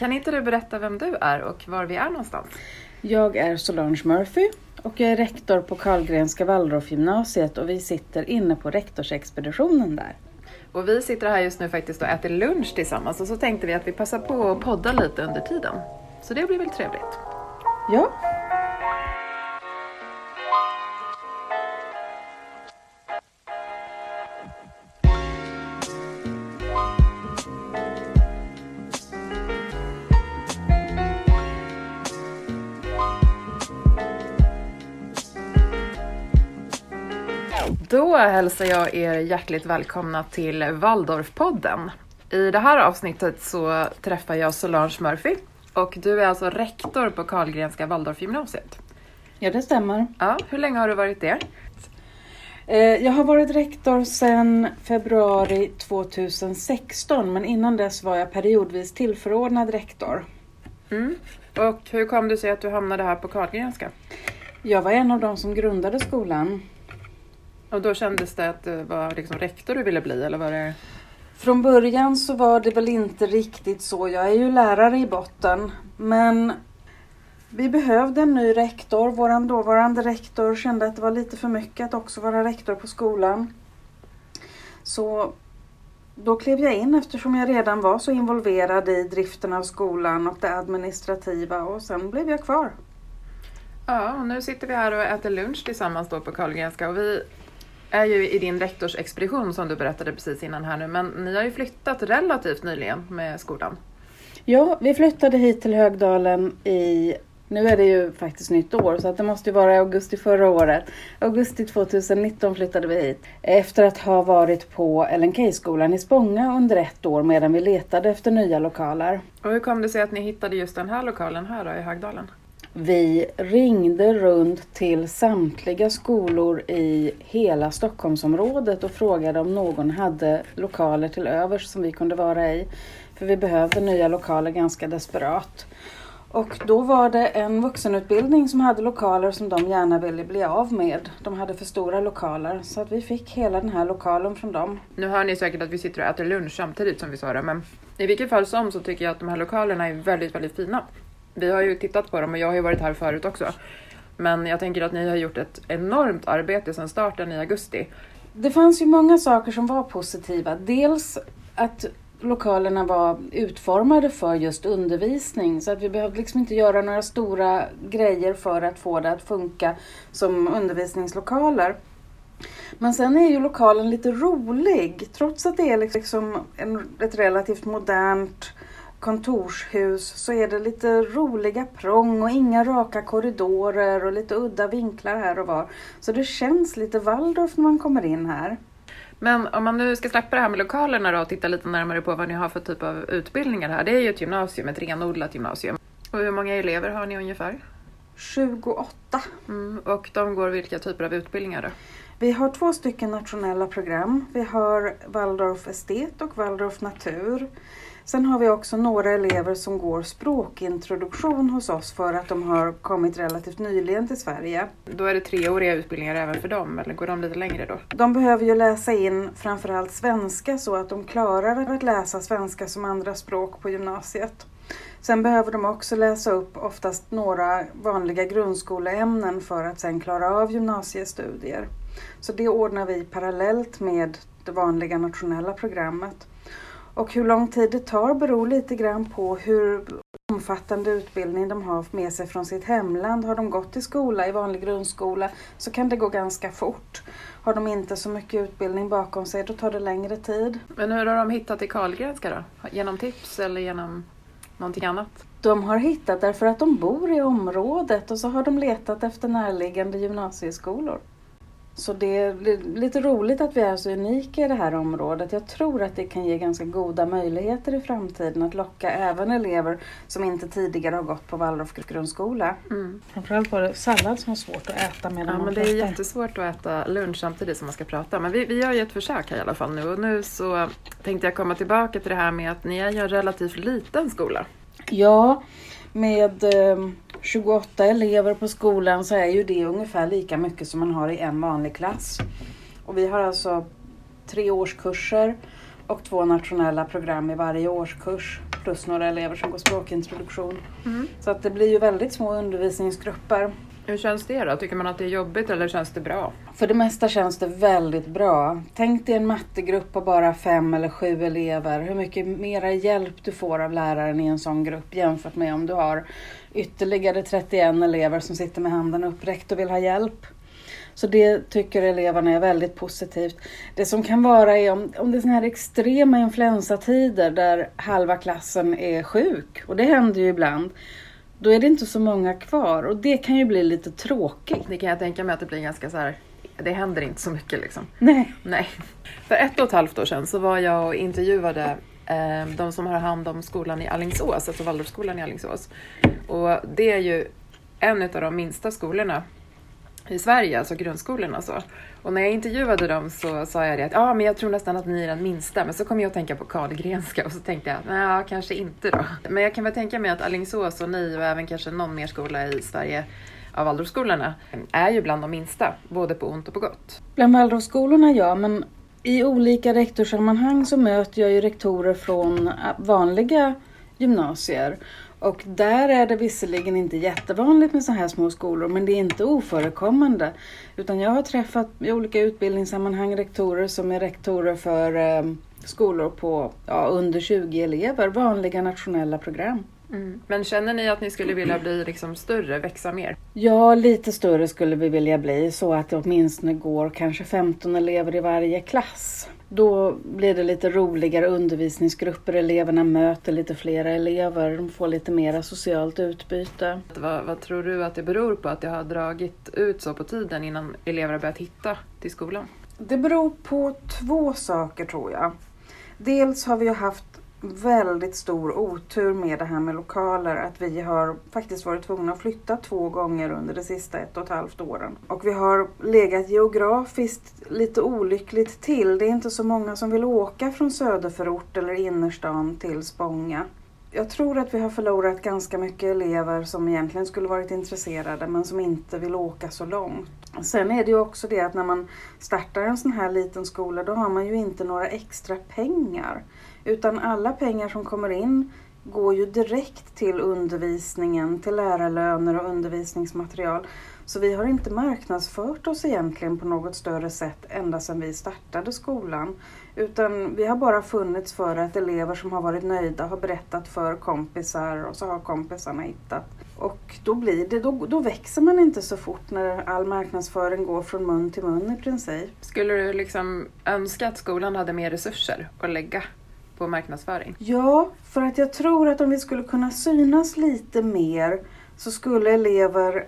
kan inte du berätta vem du är och var vi är någonstans? Jag är Solange Murphy och jag är rektor på Karlgrenska Waldorfgymnasiet och vi sitter inne på rektorsexpeditionen där. Och vi sitter här just nu faktiskt och äter lunch tillsammans och så tänkte vi att vi passar på att podda lite under tiden. Så det blir väl trevligt. Ja, Då hälsar jag er hjärtligt välkomna till Waldorfpodden. I det här avsnittet så träffar jag Solange Murphy och du är alltså rektor på Karlgrenska Waldorfgymnasiet. ja det stämmer. Ja, hur länge har du varit det? Eh, Jag har varit rektor sedan februari 2016 men innan dess var jag periodvis tillförordnad rektor. Mm. Och hur kom det sig att du hamnade här på Karlgrenska? Jag var en av de som grundade skolan. Och då kändes det att det var liksom rektor du ville bli eller var det? Från början så var det väl inte riktigt så. Jag är ju lärare i botten. Men vi behövde en ny rektor. Vår dåvarande rektor kände att det var lite för mycket att också vara rektor på skolan. Så då klev jag in eftersom jag redan var så involverad i driften av skolan och det administrativa och sen blev jag kvar. Ja, och nu sitter vi här och äter lunch tillsammans då på Karlgrenska och vi är ju i din rektorsexpedition som du berättade precis innan här nu, men ni har ju flyttat relativt nyligen med skolan. Ja, vi flyttade hit till Högdalen i nu är det ju faktiskt nytt år så att det måste ju vara i augusti förra året. Augusti 2019 flyttade vi hit. Efter att ha varit på LNK-skolan i Spånga under ett år medan vi letade efter nya lokaler. Och hur kom det sig att ni hittade just den här lokalen här då, i Högdalen? Vi ringde runt till samtliga skolor i hela Stockholmsområdet och frågade om någon hade lokaler till övers som vi kunde vara i. För vi behövde nya lokaler ganska desperat. Och då var det en vuxenutbildning som hade lokaler som de gärna ville bli av med. De hade för stora lokaler så att vi fick hela den här lokalen från dem. Nu hör ni säkert att vi sitter och äter lunch samtidigt som vi sa det, men i vilket fall som så tycker jag att de här lokalerna är väldigt, väldigt fina. Vi har ju tittat på dem och jag har ju varit här förut också. Men jag tänker att ni har gjort ett enormt arbete sedan starten i augusti. Det fanns ju många saker som var positiva. Dels att lokalerna var utformade för just undervisning så att vi behövde liksom inte göra några stora grejer för att få det att funka som undervisningslokaler. Men sen är ju lokalen lite rolig trots att det är liksom en, ett relativt modernt kontorshus så är det lite roliga prång och inga raka korridorer och lite udda vinklar här och var. Så det känns lite Waldorf när man kommer in här. Men om man nu ska släppa det här med lokalerna då och titta lite närmare på vad ni har för typ av utbildningar här. Det är ju ett gymnasium, ett renodlat gymnasium. Och hur många elever har ni ungefär? 28. Mm, och de går vilka typer av utbildningar då? Vi har två stycken nationella program. Vi har Waldorf estet och Waldorf natur. Sen har vi också några elever som går språkintroduktion hos oss för att de har kommit relativt nyligen till Sverige. Då är det treåriga utbildningar även för dem, eller går de lite längre då? De behöver ju läsa in framförallt svenska så att de klarar att läsa svenska som andra språk på gymnasiet. Sen behöver de också läsa upp oftast några vanliga grundskoleämnen för att sen klara av gymnasiestudier. Så det ordnar vi parallellt med det vanliga nationella programmet. Och hur lång tid det tar beror lite grann på hur omfattande utbildning de har med sig från sitt hemland. Har de gått i skola i vanlig grundskola så kan det gå ganska fort. Har de inte så mycket utbildning bakom sig då tar det längre tid. Men hur har de hittat till Karlgrenska då? Genom tips eller genom någonting annat? De har hittat därför att de bor i området och så har de letat efter närliggande gymnasieskolor. Så det är lite roligt att vi är så unika i det här området. Jag tror att det kan ge ganska goda möjligheter i framtiden att locka även elever som inte tidigare har gått på Waldorf grundskola. Mm. Framförallt var det sallad som var svårt att äta medan Ja, man men det är pratar. jättesvårt att äta lunch samtidigt som man ska prata. Men vi, vi gör ju ett försök här i alla fall nu. Och nu så tänkte jag komma tillbaka till det här med att ni är ju en relativt liten skola. Ja, med eh, 28 elever på skolan så är ju det ungefär lika mycket som man har i en vanlig klass. Och vi har alltså tre årskurser och två nationella program i varje årskurs plus några elever som går språkintroduktion. Mm. Så att det blir ju väldigt små undervisningsgrupper. Hur känns det då? Tycker man att det är jobbigt eller känns det bra? För det mesta känns det väldigt bra. Tänk dig en mattegrupp på bara fem eller sju elever. Hur mycket mera hjälp du får av läraren i en sån grupp jämfört med om du har ytterligare 31 elever som sitter med handen uppräckt och vill ha hjälp. Så det tycker eleverna är väldigt positivt. Det som kan vara är om, om det är såna här extrema influensatider där halva klassen är sjuk, och det händer ju ibland, då är det inte så många kvar och det kan ju bli lite tråkigt. Det kan jag tänka mig att det blir ganska så här. Det händer inte så mycket liksom. Nej. Nej. För ett och ett halvt år sedan så var jag och intervjuade eh, de som har hand om skolan i Allingsås, alltså Waldorfskolan i Allingsås. Och det är ju en av de minsta skolorna i Sverige, alltså grundskolorna. och Så. Och när jag intervjuade dem så sa jag det att ja, men jag tror nästan att ni är den minsta. Men så kom jag att tänka på Karlgrenska och så tänkte jag nej, kanske inte då. Men jag kan väl tänka mig att Allingsås och ni och även kanske någon mer skola i Sverige av Waldorfskolorna är ju bland de minsta, både på ont och på gott. Bland Waldorfskolorna ja, men i olika rektorssammanhang så möter jag ju rektorer från äh, vanliga gymnasier. Och där är det visserligen inte jättevanligt med så här små skolor, men det är inte oförekommande. Utan jag har träffat i olika utbildningssammanhang rektorer som är rektorer för eh, skolor på ja, under 20 elever, vanliga nationella program. Mm. Men känner ni att ni skulle vilja bli liksom större, växa mer? Ja, lite större skulle vi vilja bli så att det åtminstone går kanske 15 elever i varje klass. Då blir det lite roligare undervisningsgrupper, eleverna möter lite flera elever, de får lite mera socialt utbyte. Vad, vad, tror du att det beror på att det har dragit ut så på tiden innan elever har börjat hitta till skolan? Det beror på två saker tror jag. Dels har vi haft väldigt stor otur med det här med lokaler. Att vi har faktiskt varit tvungna att flytta två gånger under de sista ett och ett halvt åren. Och vi har legat geografiskt lite olyckligt till. Det är inte så många som vill åka från söderförort eller innerstan till Spånga. Jag tror att vi har förlorat ganska mycket elever som egentligen skulle varit intresserade men som inte vill åka så långt. Sen är det ju också det att när man startar en sån här liten skola då har man ju inte några extra pengar. Utan alla pengar som kommer in går ju direkt till undervisningen, till lärarlöner och undervisningsmaterial. Så vi har inte marknadsfört oss egentligen på något större sätt ända sedan vi startade skolan. Utan vi har bara funnits för att elever som har varit nöjda har berättat för kompisar och så har kompisarna hittat. Och då, blir det, då, då växer man inte så fort när all marknadsföring går från mun till mun i princip. Skulle du liksom önska att skolan hade mer resurser att lägga på marknadsföring? Ja, för att jag tror att om vi skulle kunna synas lite mer så skulle elever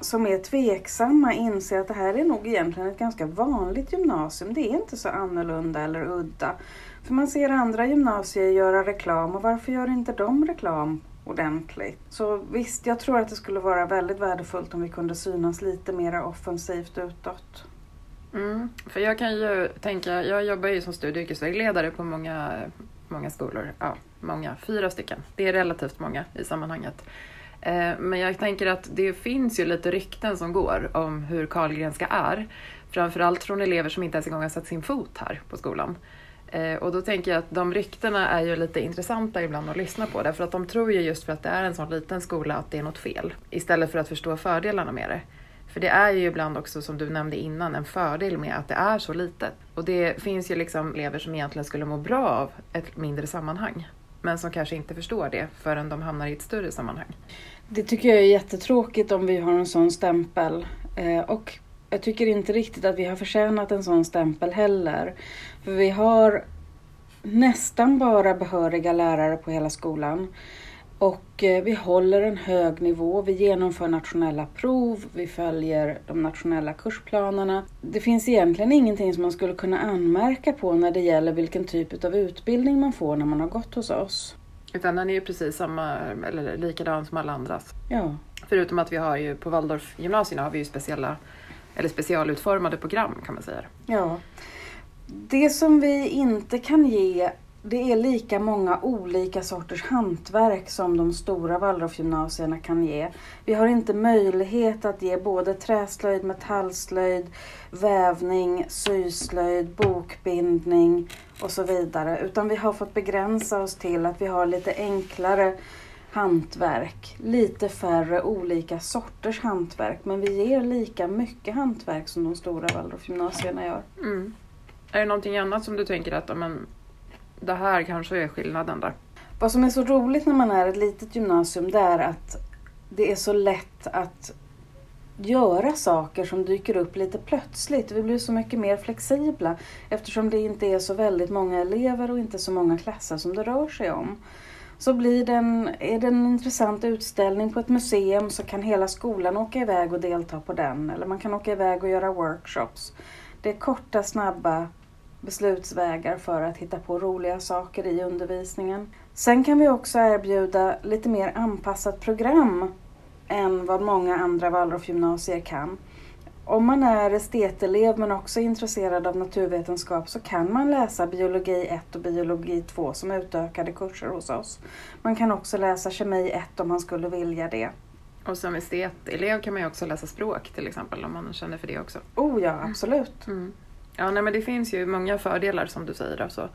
som är tveksamma inse att det här är nog egentligen ett ganska vanligt gymnasium. Det är inte så annorlunda eller udda. För man ser andra gymnasier göra reklam och varför gör inte de reklam ordentligt? Så visst, jag tror att det skulle vara väldigt värdefullt om vi kunde synas lite mer offensivt utåt. Mm, för jag kan ju tänka, jag jobbar ju som studie och yrkesvägledare på många, många skolor. Ja, många, fyra stycken. Det är relativt många i sammanhanget. Eh, men jag tänker att det finns ju lite rykten som går om hur Karlgrenska är. Framförallt från elever som inte ens en gång har satt sin fot här på skolan. Eh, och då tänker jag att de ryktena är ju lite intressanta ibland att lyssna på därför att de tror ju just för att det är en sån liten skola att det är något fel istället för att förstå fördelarna med det. För det är ju ibland också, som du nämnde innan, en fördel med att det är så litet. Och det finns ju liksom elever som egentligen skulle må bra av ett mindre sammanhang. Men som kanske inte förstår det förrän de hamnar i ett större sammanhang. Det tycker jag är jättetråkigt om vi har en sån stämpel. Eh, och jag tycker inte riktigt att vi har förtjänat en sån stämpel heller. För vi har nästan bara behöriga lärare på hela skolan. Och eh, vi håller en hög nivå, vi genomför nationella prov, vi följer de nationella kursplanerna. Det finns egentligen ingenting som man skulle kunna anmärka på när det gäller vilken typ av utbildning man får när man har gått hos oss. Utan den är ju precis samma, eller likadan som alla andras. Ja. Förutom att vi har ju på Waldorfgymnasierna har vi ju speciella, eller specialutformade program kan man säga. Ja. Det som vi inte kan ge det är lika många olika sorters hantverk som de stora Waldorfgymnasierna kan ge. Vi har inte möjlighet att ge både träslöjd, metallslöjd, vävning, syslöjd, bokbindning och så vidare. Utan vi har fått begränsa oss till att vi har lite enklare hantverk. Lite färre olika sorters hantverk. Men vi ger lika mycket hantverk som de stora Waldorfgymnasierna gör. Mm. Är det någonting annat som du tänker att men, det här kanske är skillnaden där? Vad som är så roligt när man är ett litet gymnasium det är att det är så lätt att göra saker som dyker upp lite plötsligt. Vi blir så mycket mer flexibla eftersom det inte är så väldigt många elever och inte så många klasser som det rör sig om. Så blir det en, är det en intressant utställning på ett museum så kan hela skolan åka iväg och delta på den. Eller man kan åka iväg och göra workshops. Det är korta, snabba beslutsvägar för att hitta på roliga saker i undervisningen. Sen kan vi också erbjuda lite mer anpassat program än vad många andra Waldorfgymnasier kan. Om man är estetelev men också intresserad av naturvetenskap så kan man läsa biologi 1 och biologi 2 som utökade kurser hos oss. Man kan också läsa kemi 1 om man skulle vilja det. Och som estetelev kan man ju också läsa språk till exempel om man känner för det också. Oh ja, absolut. Mm. Ja, nej, men det finns ju många fördelar som du säger. Alltså.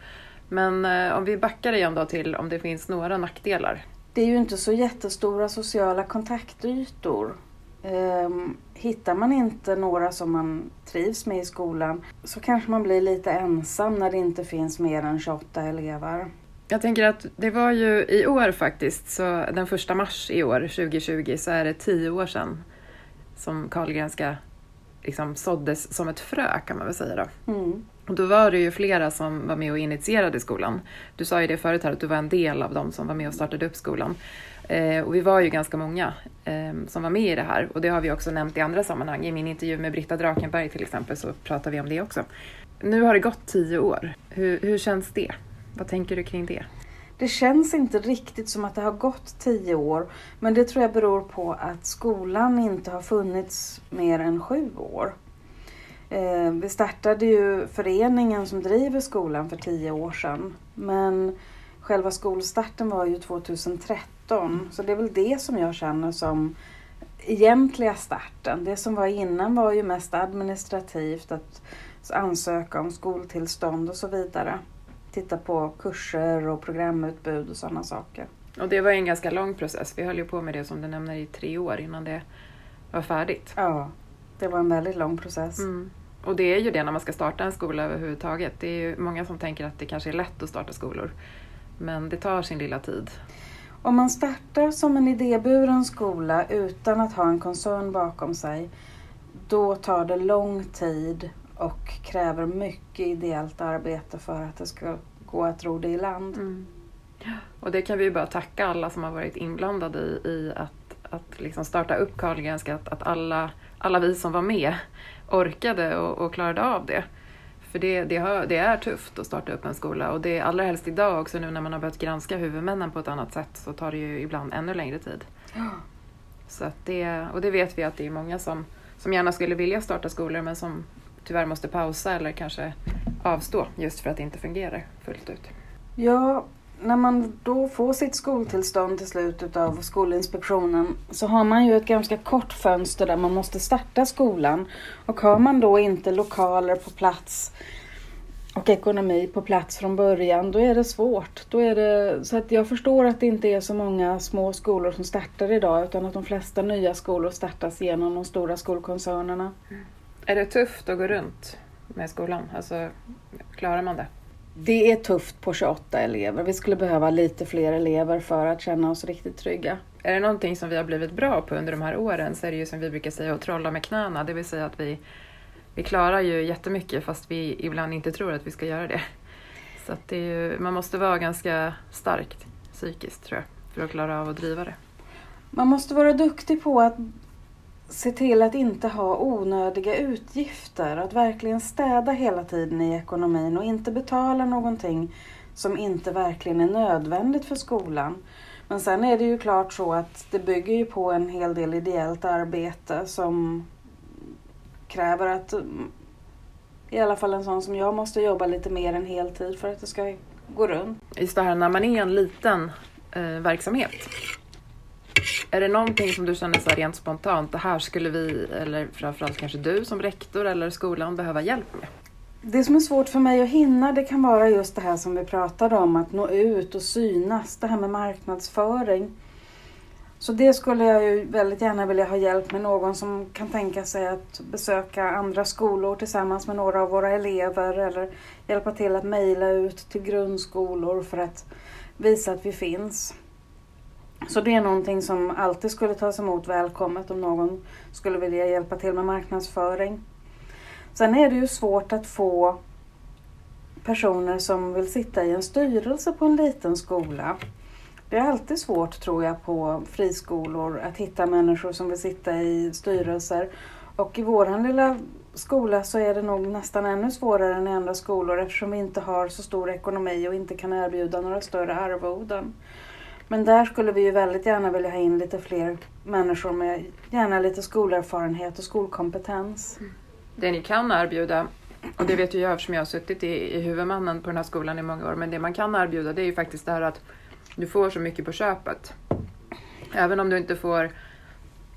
Men eh, om vi backar igen då till om det finns några nackdelar. Det är ju inte så jättestora sociala kontaktytor. Ehm, hittar man inte några som man trivs med i skolan så kanske man blir lite ensam när det inte finns mer än 28 elever. Jag tänker att det var ju i år faktiskt, så den första mars i år, 2020, så är det tio år sedan som Carlgrenska liksom såddes som ett frö kan man väl säga då. Mm. Och då var det ju flera som var med och initierade skolan. Du sa ju det förut här att du var en del av dem som var med och startade upp skolan. Eh, och vi var ju ganska många eh, som var med i det här och det har vi också nämnt i andra sammanhang. I min intervju med Britta Drakenberg till exempel så pratar vi om det också. Nu har det gått tio år. Hur, hur känns det? Vad tänker du kring det? Det känns inte riktigt som att det har gått tio år. Men det tror jag beror på att skolan inte har funnits mer än sju år. Eh, vi startade ju föreningen som driver skolan för tio år sedan. Men själva skolstarten var ju 2013. Så det är väl det som jag känner som egentliga starten. Det som var innan var ju mest administrativt. Att ansöka om skoltillstånd och så vidare titta på kurser och programutbud och sådana saker. Och det var en ganska lång process. Vi höll ju på med det som du nämner i tre år innan det var färdigt. Ja, det var en väldigt lång process. Mm. Och det är ju det när man ska starta en skola överhuvudtaget. Det är ju många som tänker att det kanske är lätt att starta skolor. Men det tar sin lilla tid. Om man startar som en idéburen skola utan att ha en koncern bakom sig, då tar det lång tid och kräver mycket ideellt arbete för att det ska gå att ro det i land. Mm. Och det kan vi ju bara tacka alla som har varit inblandade i, i att, att liksom starta upp Carlgrenska, att, att alla, alla vi som var med orkade och, och klarade av det. För det, det, har, det, är tufft att starta upp en skola och det är allra helst idag också nu när man har börjat granska huvudmännen på ett annat sätt så tar det ju ibland ännu längre tid. Ja. Så det, och det vet vi att det är många som, som gärna skulle vilja starta skolor men som tyvärr måste pausa eller kanske avstå just för att det inte fungerar fullt ut. Ja, när man då får sitt skoltillstånd till slut av Skolinspektionen så har man ju ett ganska kort fönster där man måste starta skolan. Och har man då inte lokaler på plats och ekonomi på plats från början, då är det svårt. Då är det, så att jag förstår att det inte är så många små skolor som startar idag utan att de flesta nya skolor startas genom de stora skolkoncernerna. Mm. Är det tufft att gå runt med skolan? Alltså, klarar man det? Det är tufft på 28 elever. Vi skulle behöva lite fler elever för att känna oss riktigt trygga. Är det någonting som vi har blivit bra på under de här åren så är det ju som vi brukar säga att trolla med knäna. Det vill säga att vi, vi klarar ju jättemycket fast vi ibland inte tror att vi ska göra det. Så att det ju, man måste vara ganska starkt psykiskt tror jag för att klara av att driva det. Man måste vara duktig på att se till att inte ha onödiga utgifter. Att verkligen städa hela tiden i ekonomin och inte betala någonting som inte verkligen är nödvändigt för skolan. Men sen är det ju klart så att det bygger ju på en hel del ideellt arbete som kräver att i alla fall en sån som jag måste jobba lite mer än heltid för att det ska gå runt. Just det här när man är en liten eh, verksamhet. Är det någonting som du känner så här rent spontant, det här skulle vi, eller framförallt kanske du som rektor eller skolan behöva hjälp med? Det som är svårt för mig att hinna det kan vara just det här som vi pratade om, att nå ut och synas, det här med marknadsföring. Så det skulle jag ju väldigt gärna vilja ha hjälp med någon som kan tänka sig att besöka andra skolor tillsammans med några av våra elever eller hjälpa till att mejla ut till grundskolor för att visa att vi finns. Så det är någonting som alltid skulle tas emot välkommet om någon skulle vilja hjälpa till med marknadsföring. Sen är det ju svårt att få personer som vill sitta i en styrelse på en liten skola. Det är alltid svårt tror jag på friskolor att hitta människor som vill sitta i styrelser. Och i våran lilla skola så är det nog nästan ännu svårare än i andra skolor eftersom vi inte har så stor ekonomi och inte kan erbjuda några större arvoden. Men där skulle vi ju väldigt gärna vilja ha in lite fler människor med gärna lite skolerfarenhet och skolkompetens. Mm. Det ni kan erbjuda, och det vet ju jag eftersom jag har suttit i, i huvudmannen på den här skolan i många år, men det man kan erbjuda det är ju faktiskt det här att du får så mycket på köpet. Även om du inte får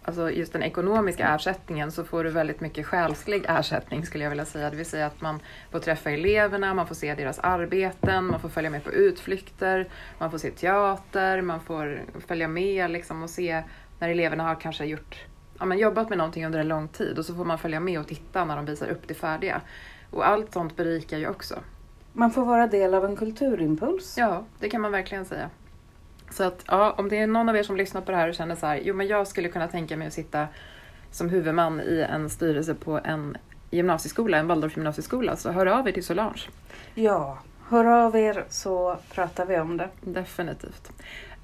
alltså just den ekonomiska ersättningen så får du väldigt mycket själslig ersättning skulle jag vilja säga. Det vill säga att man får träffa eleverna, man får se deras arbeten, man får följa med på utflykter, man får se teater, man får följa med liksom och se när eleverna har kanske gjort, ja, men jobbat med någonting under en lång tid och så får man följa med och titta när de visar upp det färdiga. Och allt sånt berikar ju också. Man får vara del av en kulturimpuls. Ja, det kan man verkligen säga. Så att ja, om det är någon av er som lyssnar på det här och känner så här, jo men jag skulle kunna tänka mig att sitta som huvudman i en styrelse på en gymnasieskola, en Waldorf gymnasieskola, så hör av er till Solange. Ja, hör av er så pratar vi om det. Definitivt.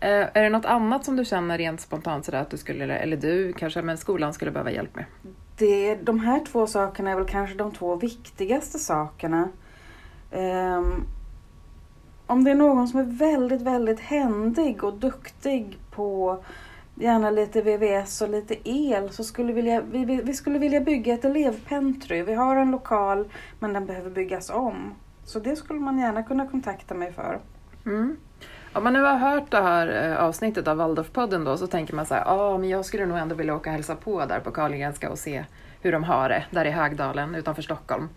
Eh, är det något annat som du känner rent spontant sådär att du skulle, eller du kanske, men skolan skulle behöva hjälp med? Det, de här två sakerna är väl kanske de två viktigaste sakerna. Um, om det är någon som är väldigt, väldigt händig och duktig på gärna lite VVS och lite el så skulle vilja, vi, vi skulle vilja bygga ett elevpentry. Vi har en lokal men den behöver byggas om. Så det skulle man gärna kunna kontakta mig för. Mm. Om man nu har hört det här eh, avsnittet av Waldorfpodden då så tänker man så här, ja ah, men jag skulle nog ändå vilja åka och hälsa på där på Karlgrenska och se hur de har det där i Högdalen utanför Stockholm.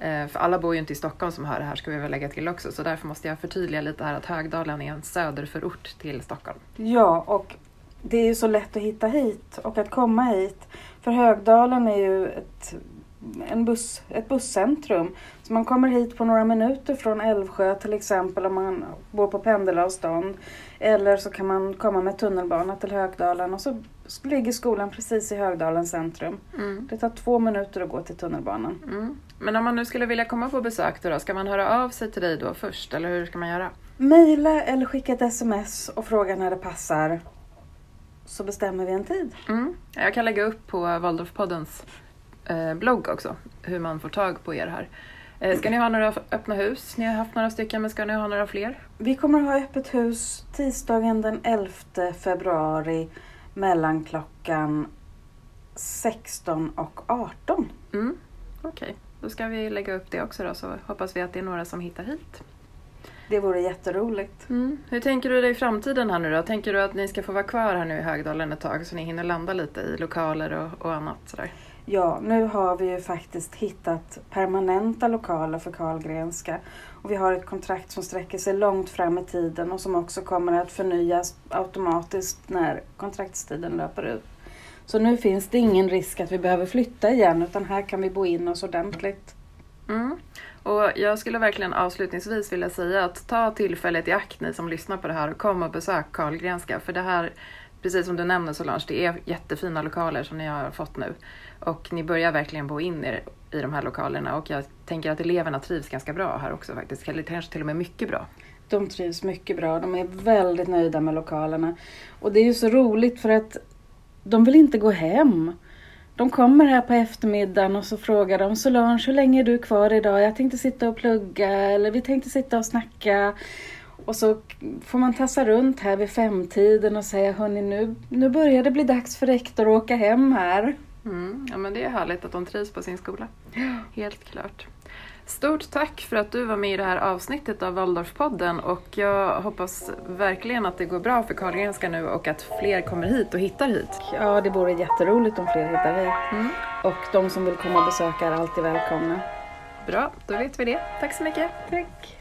Eh, för alla bor ju inte i Stockholm som hör det här ska vi väl lägga till också så därför måste jag förtydliga lite här att Högdalen är en söderförort till Stockholm. Ja, och det är ju så lätt att hitta hit och att komma hit. För Högdalen är ju ett, en buss, ett busscentrum. Så man kommer hit på några minuter från Älvsjö till exempel om man bor på pendelavstånd. Eller så kan man komma med tunnelbana till Högdalen och så ligger skolan precis i Högdalens centrum. Mm. Det tar två minuter att gå till tunnelbanan. Mm. Men om man nu skulle vilja komma på besök då, ska man höra av sig till dig då först eller hur ska man göra? Mejla eller skicka ett sms och fråga när det passar. Så bestämmer vi en tid. Mm. Jag kan lägga upp på Waldorfpoddens eh, blogg också hur man får tag på er här. Eh, ska ni ha några öppna hus? Ni har haft några stycken men ska ni ha några fler? Vi kommer att ha öppet hus tisdagen den 11 februari mellan klockan 16 och 18. Mm. Okej. Okay. Då ska vi lägga upp det också då så hoppas vi att det är några som hittar hit. Det vore jätteroligt. Mm. Hur tänker du dig framtiden här nu då? Tänker du att ni ska få vara kvar här nu i Högdalen ett tag så ni hinner landa lite i lokaler och, och annat sådär? Ja, nu har vi ju faktiskt hittat permanenta lokaler för Karlgrenska. Och vi har ett kontrakt som sträcker sig långt fram i tiden och som också kommer att förnyas automatiskt när kontraktstiden löper ut. Så nu finns det ingen risk att vi behöver flytta igen utan här kan vi bo in oss ordentligt. Mm. Och jag skulle verkligen avslutningsvis vilja säga att ta tillfället i akt ni som lyssnar på det här och kom och besök Karlgrenska för det här, precis som du nämner Solange, det är jättefina lokaler som ni har fått nu. Och ni börjar verkligen bo in er i de här lokalerna och jag tänker att eleverna trivs ganska bra här också faktiskt, eller kanske till och med mycket bra. De trivs mycket bra, de är väldigt nöjda med lokalerna. Och det är ju så roligt för att de vill inte gå hem. De kommer här på eftermiddagen och så frågar de Solange, hur länge är du kvar idag? Jag tänkte sitta och plugga eller vi tänkte sitta och snacka. Och så får man tassa runt här vid femtiden och säga, hörni nu, nu börjar det bli dags för rektor att åka hem här. Mm, ja men det är härligt att de trivs på sin skola. Helt klart. Stort tack för att du var med i det här avsnittet av Waldorfpodden och jag hoppas verkligen att det går bra för Carlgrenska nu och att fler kommer hit och hittar hit. Ja, det vore jätteroligt om fler hittar hit. Mm. Och de som vill komma och besöka är alltid välkomna. Bra, då vet vi det. Tack så mycket. Tack!